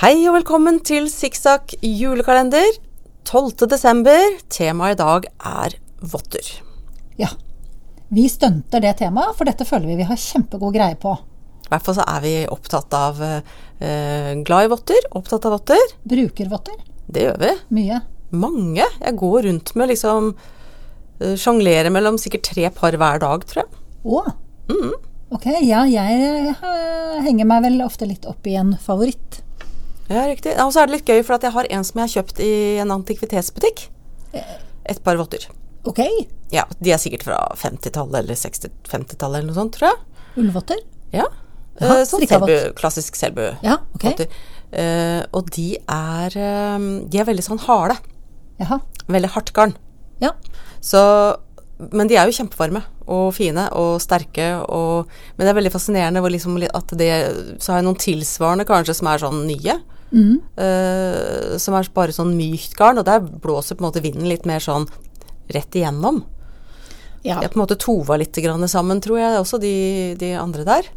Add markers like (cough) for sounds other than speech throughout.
Hei og velkommen til Sikksakk julekalender. 12. desember. Temaet i dag er votter. Ja. Vi stunter det temaet, for dette føler vi vi har kjempegod greie på. I hvert fall så er vi opptatt av eh, glad i votter, opptatt av votter. Bruker votter. Det gjør vi. Mye. Mange. Jeg går rundt med liksom eh, Sjonglerer mellom sikkert tre par hver dag, tror jeg. Å. Ok, ja, jeg eh, henger meg vel ofte litt opp i en favoritt. Ja, riktig. Og så er det litt gøy, for at jeg har en som jeg har kjøpt i en antikvitetsbutikk. Et par votter. Ok. Ja, De er sikkert fra 50-tallet eller 60-50-tallet eller noe sånt, tror jeg. Ullvotter. Ja. Jaha, Eh, sånn selbu, klassisk selbu. Ja, okay. Eh, og de er eh, De er veldig sånn harde. Jaha. Veldig hardt garn. Ja. Så Men de er jo kjempevarme og fine og sterke og Men det er veldig fascinerende liksom at det Så har jeg noen tilsvarende kanskje som er sånn nye. Eh, som er bare sånn mykt garn, og der blåser på en måte vinden litt mer sånn rett igjennom. ja. Jeg på en måte tova litt grann sammen, tror jeg også, de, de andre der.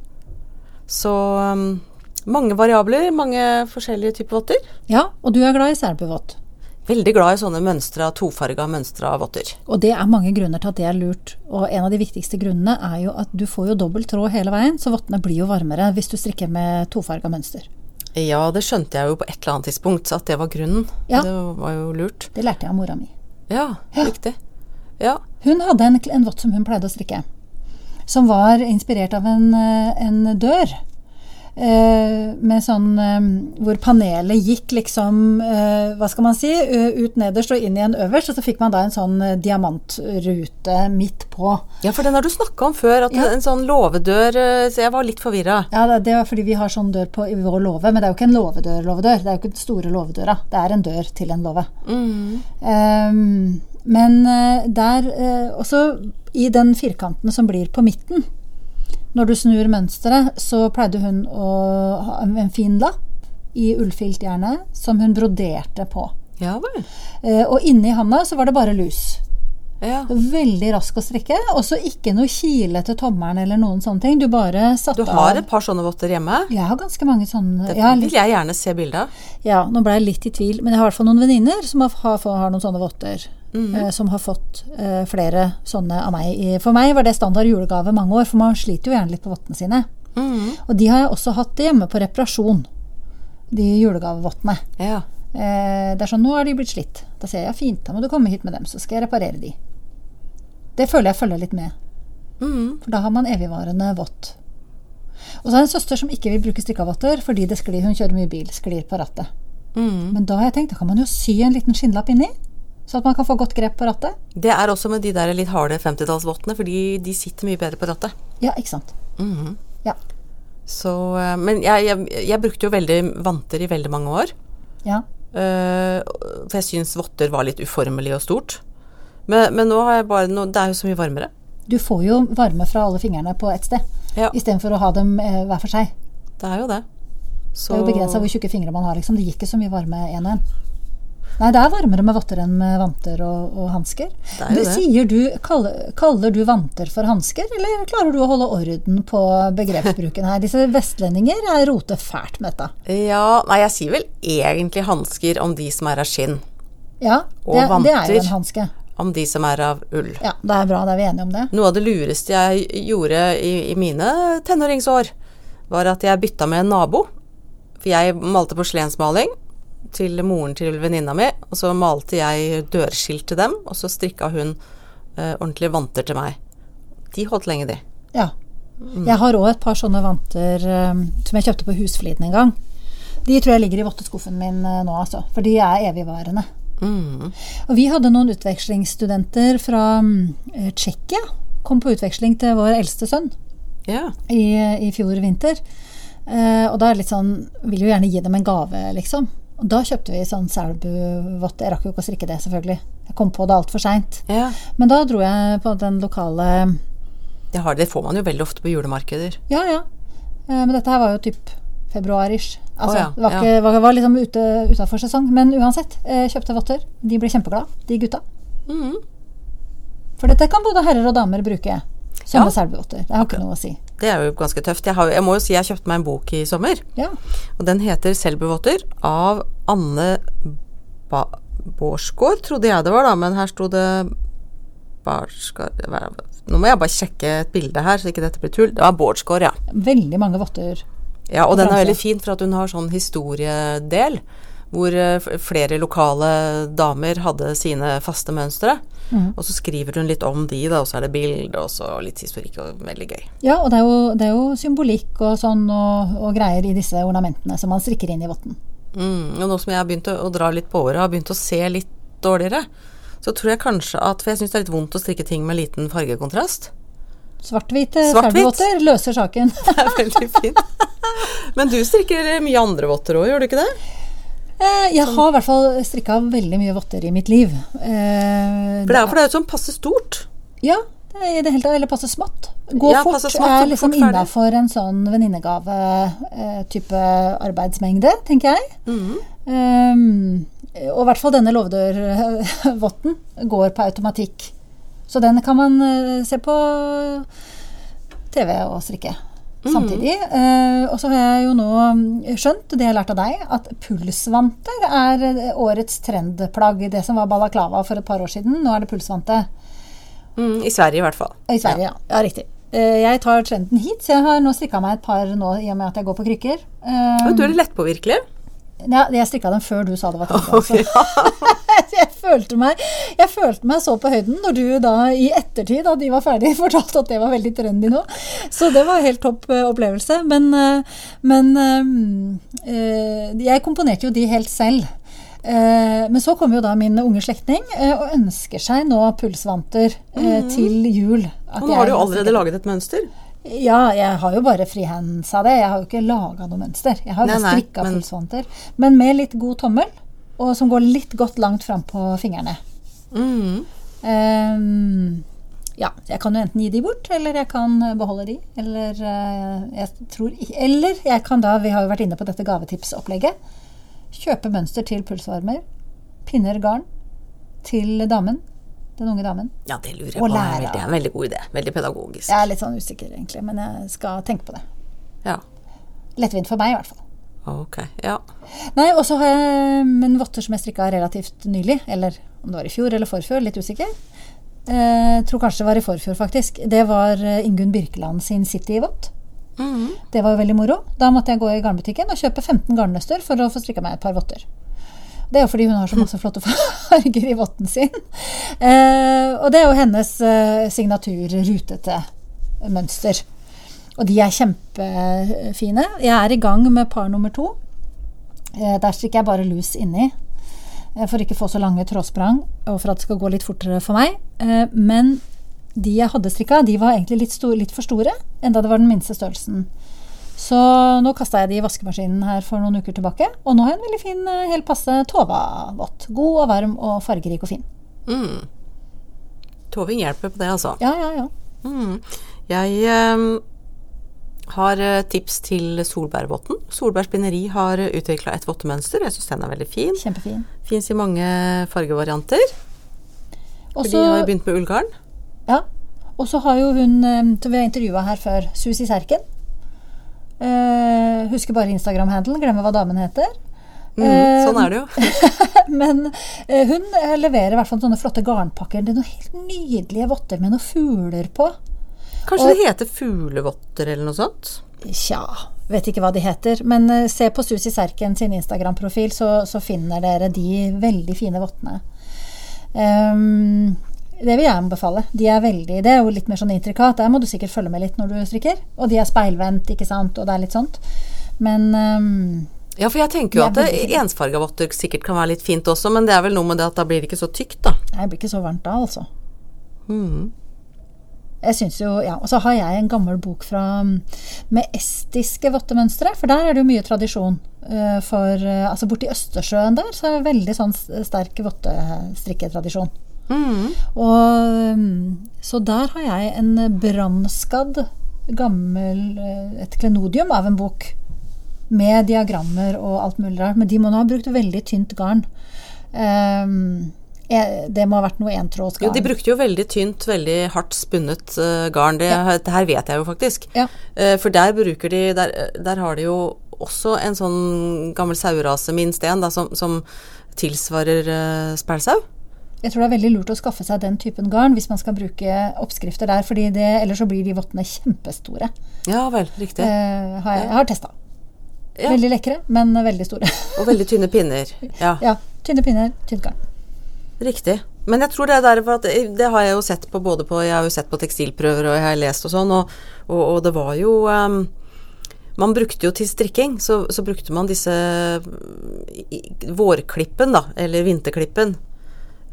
Så um, mange variabler, mange forskjellige typer votter. Ja, og du er glad i selbuvott. Veldig glad i sånne mønstra, tofarga mønstra votter. Og det er mange grunner til at det er lurt. Og en av de viktigste grunnene er jo at du får jo dobbelt tråd hele veien, så vottene blir jo varmere hvis du strikker med tofarga mønster. Ja, det skjønte jeg jo på et eller annet tidspunkt, at det var grunnen. Ja. Det var jo lurt. Det lærte jeg av mora mi. Ja, riktig. Ja. Hun hadde en, en vott som hun pleide å strikke, som var inspirert av en, eh, en dør. Eh, med sånn eh, hvor panelet gikk liksom, eh, hva skal man si, ut nederst og inn igjen øverst, og så fikk man da en sånn diamantrute midt på. ja, for den har du snakka om før, at Ja. en sånn låvedør Så jeg var litt forvirra. Ja, det, var fordi vi har sånn dør på i vår låve, men det er jo ikke en låvedør-låvedør. Det er jo ikke den store låvedøra. Det er en dør til en låve. Ehm, men eh, der også i den firkanten som blir på midten, når du snur mønsteret, så pleide hun å ha en fin lapp i ullfilt gjerne, som hun broderte på. Ja vel. Eh, og inni handa så var det bare lus. Ja. Veldig rask å strikke. Også ikke noe kile til tommelen eller noen sånne ting. Du bare satte Du har av et par sånne votter hjemme? Jeg har ganske mange sånne. Det Ja, vil jeg gjerne se bilde av. ja, nå ble jeg litt i tvil, men jeg har i hvert fall noen venninner som har, har, har noen sånne votter. Mm. eh, som har fått eh, flere sånne av meg. For meg var det standard julegave mange år, for man sliter jo gjerne litt på vottene sine. Mm. Og de har jeg også hatt hjemme på reparasjon, de julegavevottene. Ja. Eh, det er sånn, nå er de blitt slitt. Da sier jeg ja, fint, da må du komme hit med dem, så skal jeg reparere de. Det føler jeg følger litt med. Mm. For da har man evigvarende vått. Og så har jeg en søster som ikke vil bruke strikkavotter fordi det sklir, hun kjører mye bil, sklir på rattet. Mm. Men da har jeg tenkt, da kan man jo sy en liten skinnlapp inni, så at man kan få godt grep på rattet. Det er også med de der litt harde 50-tallsvottene, fordi de sitter mye bedre på rattet. Ja, ikke sant. Mm. Ja. Så, eh, men jeg, jeg, jeg brukte jo veldig vanter i veldig mange år. ja. Uh, for jeg syns votter var litt uformelig og stort. Men, men nå har jeg bare noe, Det er jo så mye varmere. Du får jo varme fra alle fingrene på ett sted, Ja, istedenfor å ha dem eh, hver for seg. det er jo det. Så Det er jo begrensa hvor tjukke fingre man har, liksom. Det gir ikke så mye varme én og én. Nei, det er varmere med votter enn med vanter og, og hansker. Det er det. Sier du, kaller, kaller du vanter for hansker, eller klarer du å holde orden på begrepsbruken her? Disse vestlendinger er roter fælt med dette. Ja, nei, jeg sier vel egentlig hansker om de som er av skinn. Ja, Og det, det er jo en hanske. Om de som er av ull. Ja, det er bra, da er vi enige om det. Noe av det lureste jeg gjorde i, i mine tenåringsår, var at jeg bytta med en nabo. For jeg malte porselensmaling til moren til venninna mi, og så malte jeg dørskilt til dem, og så strikka hun eh, ordentlige vanter til meg. De holdt lenge, de. Ja. Jeg har òg et par sånne vanter eh, som jeg kjøpte på Husfliden en gang. De tror jeg ligger i votteskuffen min eh, nå, altså. For de er evigvarende. Mm. Og vi hadde noen utvekslingsstudenter fra mm, Tsjekkia. Kom på utveksling til vår eldste sønn yeah. i, i fjor vinter. Eh, og da er det litt sånn Vil jo gjerne gi dem en gave, liksom. Og da kjøpte vi sånn Selbu-vott. Jeg rakk jo ikke å strikke det, selvfølgelig. Jeg kom på det altfor seint. Yeah. Men da dro jeg på den lokale Det, har, det får man jo veldig ofte på julemarkeder. Ja, ja. Eh, Men dette her var jo typ februarish. Altså, oh, ja, det var, ikke, var, var liksom ute utafor sesong. Men uansett, eh, kjøpte votter. De ble kjempeglade, de gutta. Mhm. For dette kan både herrer og damer bruke. Sånne Ja. selbuvotter. Det har ikke noe å si. Det er jo ganske tøft. Jeg, har, jeg må jo si jeg kjøpte meg en bok i sommer. Ja. Og den heter 'Selbuvotter' av Anne ba Bårdsgård, trodde jeg det var, da, men her sto det Barsgård Nå må jeg bare sjekke et bilde her, så ikke dette blir tull. Det var Bårdsgård, ja. Veldig mange votter. Ja, og den er veldig fin for at hun har sånn historiedel. Hvor eh, flere lokale damer hadde sine faste mønstre. Mm. Og så skriver hun litt om de, da, og så er det bilde, og så litt historikk, og veldig gøy. Ja, og det er jo, det er jo symbolikk og sånn og, og greier i disse ornamentene som man strikker inn i votten. Mm, og nå som jeg har begynt å, å dra litt på året, har begynt å se litt dårligere, så tror jeg kanskje at For jeg syns det er litt vondt å strikke ting med liten fargekontrast. Svart-hvite Svart-hvitt? løser saken. (laughs) Det er veldig fint. (laughs) Men du strikker mye andre votter òg, gjør du ikke det? Eh, Jeg har i hvert fall strikka veldig mye votter i mitt liv. Eh, For det er for det er jo sånn passe stort. Ja, det i det hele tatt. Eller passe smått. Gå Ja, fort smått, er liksom innafor en sånn venninnegave-type arbeidsmengde, tenker jeg. Mhm. Um, og i hvert fall denne låvedørvotten går på automatikk. Så den kan man eh, se på TV og strikke samtidig. Eh, og så har jeg jo nå skjønt, det jeg har lært av deg, at pulsvanter er eh, årets trendplagg. Det som var balaklava for et par år siden, nå er det pulsvante. Mm, I Sverige i hvert fall. I Sverige, ja. ja. riktig. Eh, Jeg tar trenden hit, så jeg har nå strikka meg et par nå i og med at jeg går på krykker. Eh, du er litt lettpåvirkelig. Ja, jeg strikka dem før du sa det var trend. Altså. (laughs) (laughs) jeg, følte meg, jeg følte meg så på høyden når du da i ettertid, da de var ferdige, (laughs) fortalte at det var veldig trendy nå. Så det var helt topp eh, opplevelse. Men, eh, men eh, jeg komponerte jo de helt selv. Men så kommer jo da min unge slektning og ønsker seg nå pulsvanter mm. til jul. Og nå har du jo allerede laget et mønster. ja, jeg har jo bare frihands av det. Jeg har jo ikke laga noe mønster. Jeg har jo strikka men- pulsvanter. Men med litt god tommel, og som går litt godt langt fram på fingrene. Mm. Um, ja, jeg kan jo enten gi de bort, eller jeg kan beholde de. Eller eh, jeg tror Eller jeg kan da, vi har jo vært inne på dette gavetipsopplegget, kjøpe mønster til pulsvarmer. Pinner garn til damen. Den unge damen. Ja, det lurer jeg på. Det er en veldig god idé. Veldig pedagogisk. Jeg er litt sånn usikker, egentlig, men jeg skal tenke på det. Ja. Lettvint for meg, i hvert fall. Ok. Ja. Nei, og så har jeg men votter som jeg strikka relativt nylig. Eller om det var i fjor eller forfjor, litt usikker. Eh, tror kanskje det var i forfjor, faktisk. Det var eh, Ingunn Birkeland sin City-vott. Mhm. Det var jo veldig moro. Da måtte jeg gå i garnbutikken og kjøpe 15 garnnøster for å få strikka meg et par votter. Det er jo fordi hun har så masse flotte (laughs) farger i votten sin. Eh, og det er jo hennes eh, signatur rutete mønster. Og de er kjempefine. Jeg er i gang med par nummer to. Eh, der strikker jeg bare lus inni. eh, For ikke å få så lange trådsprang, og for at det skal gå litt fortere for meg. Eh, Men de jeg hadde strikka, de var egentlig litt, store, litt for store, enda det var den minste størrelsen. Så nå kasta jeg de i vaskemaskinen her for noen uker tilbake, og nå har jeg en veldig fin, helt passe Tova-vott. God og varm og fargerik og fin. Mm. Toving hjelper på det, altså. Ja, ja, ja. Mm. Jeg ehm, har eh, tips til Solbærvotten. Solberg spinneri har utvikla et vottemønster. Jeg syns den er veldig fin. Kjempefin. Fins i mange fargevarianter. Også, For de har jo begynt med ullgarn. ja. Og så har jo hun eh, som vi har intervjua her før, Susi Serken. Uh, husker bare Instagram-handelen, glemmer hva damen heter. Mm, Eh, sånn er det jo. (laughs) Men eh, hun eh, leverer i hvert fall sånne flotte garnpakker. Det er noen helt nydelige votter med noen fugler på. Kanskje Og- det heter fuglevotter eller noe sånt? Tja, vet ikke hva de heter. Men uh, se på Susi Serken sin Instagram-profil, så, så finner dere de veldig fine vottene. Um, det vil jeg anbefale. De er veldig, det er jo litt mer sånn intrikat. Der må du sikkert følge med litt når du strikker. Og de er speilvendt, ikke sant, og det er litt sånt. Men um, Ja, for jeg tenker jo at ensfarga votter sikkert kan være litt fint også, men det er vel noe med det at da blir det ikke så tykt, da. nei, det blir ikke så varmt da, altså. Mm. Jeg synes jo, ja, Og så har jeg en gammel bok fra, med estiske vottemønstre, for der er det jo mye tradisjon. eh, For eh, altså borti Østersjøen der så er det veldig sånn sterk vottestrikketradisjon. Mm. Og mm, Så der har jeg en brannskadd gammel eh, et klenodium av en bok med diagrammer og alt mulig rart. Men de må nå ha brukt veldig tynt garn. Um, Det må ha vært noe Jo, entrådsgarn. de brukte jo veldig tynt, veldig hardt spunnet uh, garn. Det, det her vet jeg jo faktisk. Ja. Uh, for der bruker de der, der har de jo også en sånn gammel sauerase, minst én, da, som, som tilsvarer uh, spælsau. Jeg tror det er veldig lurt å skaffe seg den typen garn hvis man skal bruke oppskrifter der, fordi det, ellers så blir de vottene kjempestore. Ja vel, riktig. Uh, har jeg, jeg har testa. Ja. Veldig lekre, men veldig store. Og veldig tynne pinner. (laughs) Ja, ja. Tynne pinner, tynt garn. Riktig. Men jeg tror det er derfor at Det har jeg jo sett på både på Jeg har jo sett på tekstilprøver, og jeg har lest og sånn, og, og, og det var jo um, Man brukte jo til strikking, så, så brukte man disse vårklippen, da, eller vinterklippen.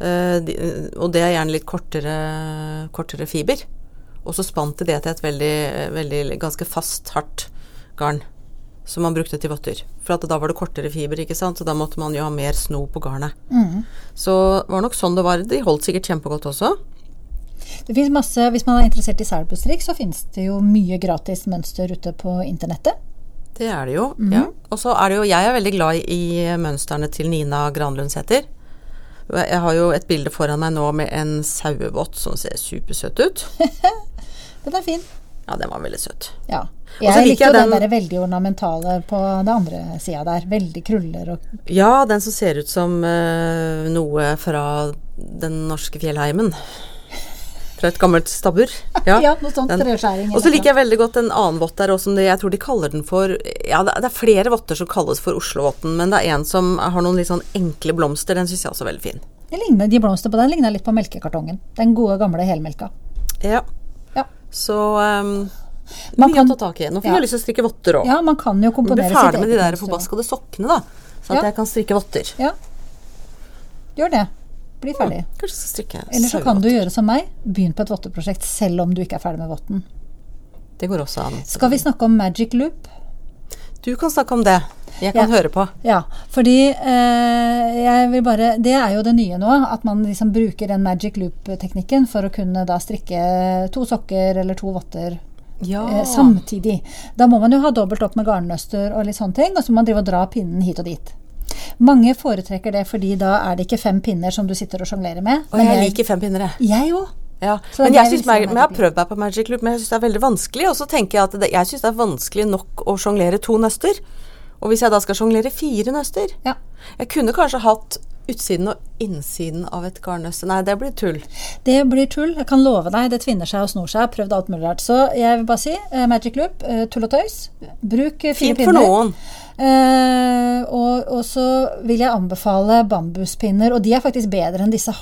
Uh, og det er gjerne litt kortere, kortere fiber. Og så spant de det til et veldig, veldig ganske fast, hardt garn som man brukte til votter. For at da var det kortere fiber, ikke sant, så da måtte man jo ha mer sno på garnet. Så det var nok sånn det var. De holdt sikkert kjempegodt også. Det finnes masse, Hvis man er interessert i selbustrikk, så finnes det jo mye gratis mønster ute på internettet. Det er det jo. ja. Og så er det jo Jeg er veldig glad i mønstrene til Nina Granlundsæter. Jeg har jo et bilde foran meg nå med en sauevott som ser supersøt ut. (laughs) Den er fin. Ja, den var veldig søt. Ja. Jeg likte jo den den- der veldig ornamentale på den andre sida der. Veldig kruller og Ja, den som ser ut som uh, noe fra den norske fjellheimen. Fra et gammelt stabbur. Ja, (laughs) Ja, noe sånt treskjæring. Og så liker jeg veldig godt en annen vott der òg som det, jeg tror de kaller den for Ja, det, det er flere votter som kalles for Oslovotten, men det er en som har noen litt sånn enkle blomster. Den syns jeg også er veldig fin. Ligner, de blomster på den ligner litt på melkekartongen. Den gode, gamle helmelka. Ja. Ja. Så um, Man mye kan- å ta tak i. Nå får Ja. jeg lyst til å strikke votter òg. ja, man kan jo Bli komponere sitt ferdig med de der forbaskede sokkene, da. Så at Ja. jeg kan strikke votter. Ja. Gjør det. Bli ferdig. Kanskje skal strikke Eller så kan du gjøre som meg. Begynn på et votteprosjekt selv om du ikke er ferdig med votten. Det går også an. Skal vi snakke om magic loop? Du kan snakke om det. Jeg kan Ja. høre på. Ja, fordi eh, jeg vil bare Det er jo det nye nå, at man liksom bruker den magic loop-teknikken for å kunne da strikke to sokker eller to votter Ja. eh, samtidig. Da må man jo ha dobbelt opp med garnnøster og litt sånne ting, og så må man drive og dra pinnen hit og dit. Mange foretrekker det fordi da er det ikke fem pinner som du sitter og sjonglerer med. Og jeg liker fem pinner, jeg. Jeg òg. Ja. Men er jeg, synes, jeg har prøvd meg på Magic Loop, men jeg syns det er veldig vanskelig. Og så tenker jeg at det, jeg syns det er vanskelig nok å sjonglere to nøster. Og hvis jeg da skal sjonglere fire nøster Ja. Jeg kunne kanskje hatt utsiden og innsiden av et garnnøste. Nei, det blir tull. Det blir tull. Jeg kan love deg, det tvinner seg og snor seg. Jeg har prøvd alt mulig rart. Så jeg vil bare si uh, magic loop, uh, tull og tøys. Bruk eh, fire Fint for pinner. noen. Og, og så vil jeg anbefale bambuspinner, og de er faktisk bedre enn disse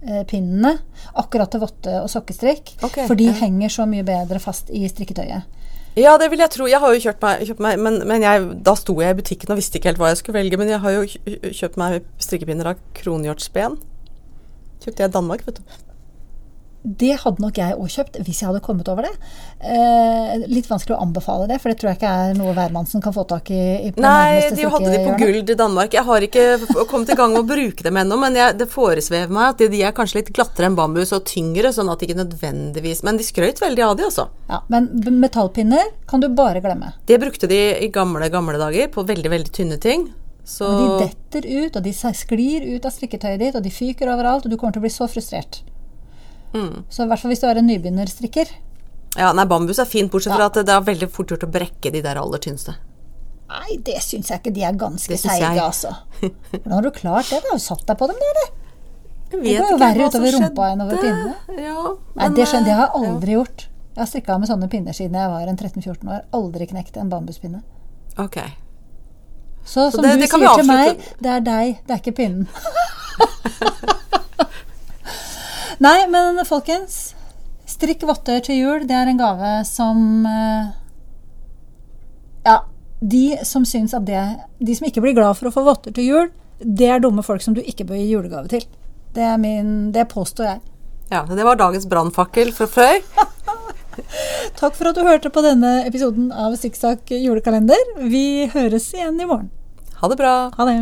hardtrepinnene. Akkurat til votte- og sokkestrikk. Okay, for de ja. henger så mye bedre fast i strikketøyet. Ja, det vil jeg tro. Jeg har jo kjørt meg, kjøpt meg men, men jeg, da sto jeg i butikken og visste ikke helt hva jeg skulle velge. Men jeg har jo kjøpt meg strikkepinner av kronhjortsben. Kjøpte jeg i Danmark, vet du. Det hadde nok jeg òg kjøpt hvis jeg hadde kommet over det. Eh, litt vanskelig å anbefale det, for det tror jeg ikke er noe hvermannsen kan få tak i. i Nei, de hadde de på. Guld i Danmark. Jeg har ikke kommet i gang med å bruke dem ennå, men jeg, det foresvever meg at de, de er kanskje litt glattere enn bambus og tyngre, sånn at de ikke nødvendigvis Men de skrøt veldig av de, altså. Ja, men metallpinner kan du bare glemme. Det brukte de i gamle, gamle dager på veldig, veldig tynne ting. Så de detter ut, og de sklir ut av strikketøyet ditt, og de fyker overalt, og du kommer til å bli så frustrert. Mm. Så i hvert fall hvis du er en nybegynnerstrikker. Ja, nei, bambus er fint, bortsett Ja. fra at det er veldig fort gjort å brekke de der aller tynneste. Nei, det syns jeg ikke. De er ganske seige, altså. Hvordan har du klart det? Du Har jo satt deg på dem, det, eller? Det går jo verre utover rumpa enn over pinnene. Ja, Nei, det, skjønner, det har jeg aldri aldri gjort. Jeg har strikka med sånne pinner siden jeg var en 13-14 år. Aldri knekt en bambuspinne. Ok. Så, som det- du det sier til meg, det er deg, det er ikke pinnen. (laughs) Nei, men folkens. Strikk votter til jul. Det er en gave som eh, Ja, de som syns at det De som ikke blir glad for å få votter til jul, det er dumme folk som du ikke bør gi julegave til. Det, er min, det påstår jeg. Ja, det var dagens brannfakkel fra Frøy. (laughs) Takk for at du hørte på denne episoden av Sikksakk julekalender. Vi høres igjen i morgen. Ha det bra. Ha det.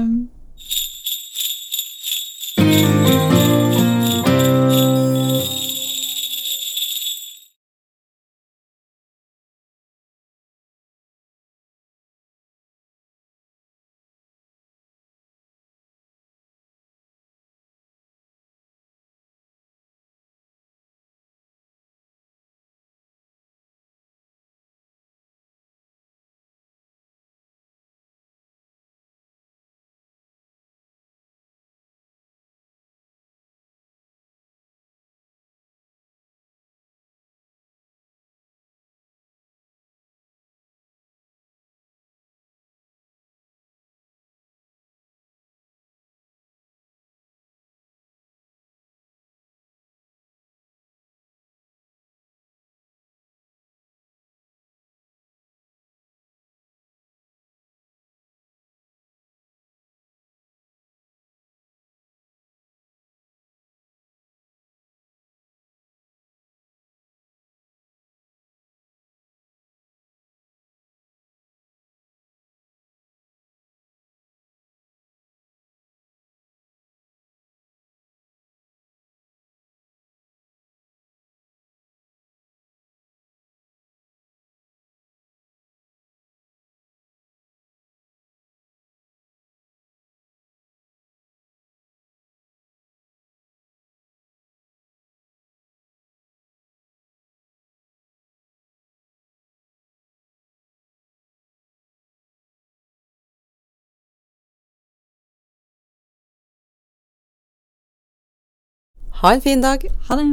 Ha en fin dag. Ha det.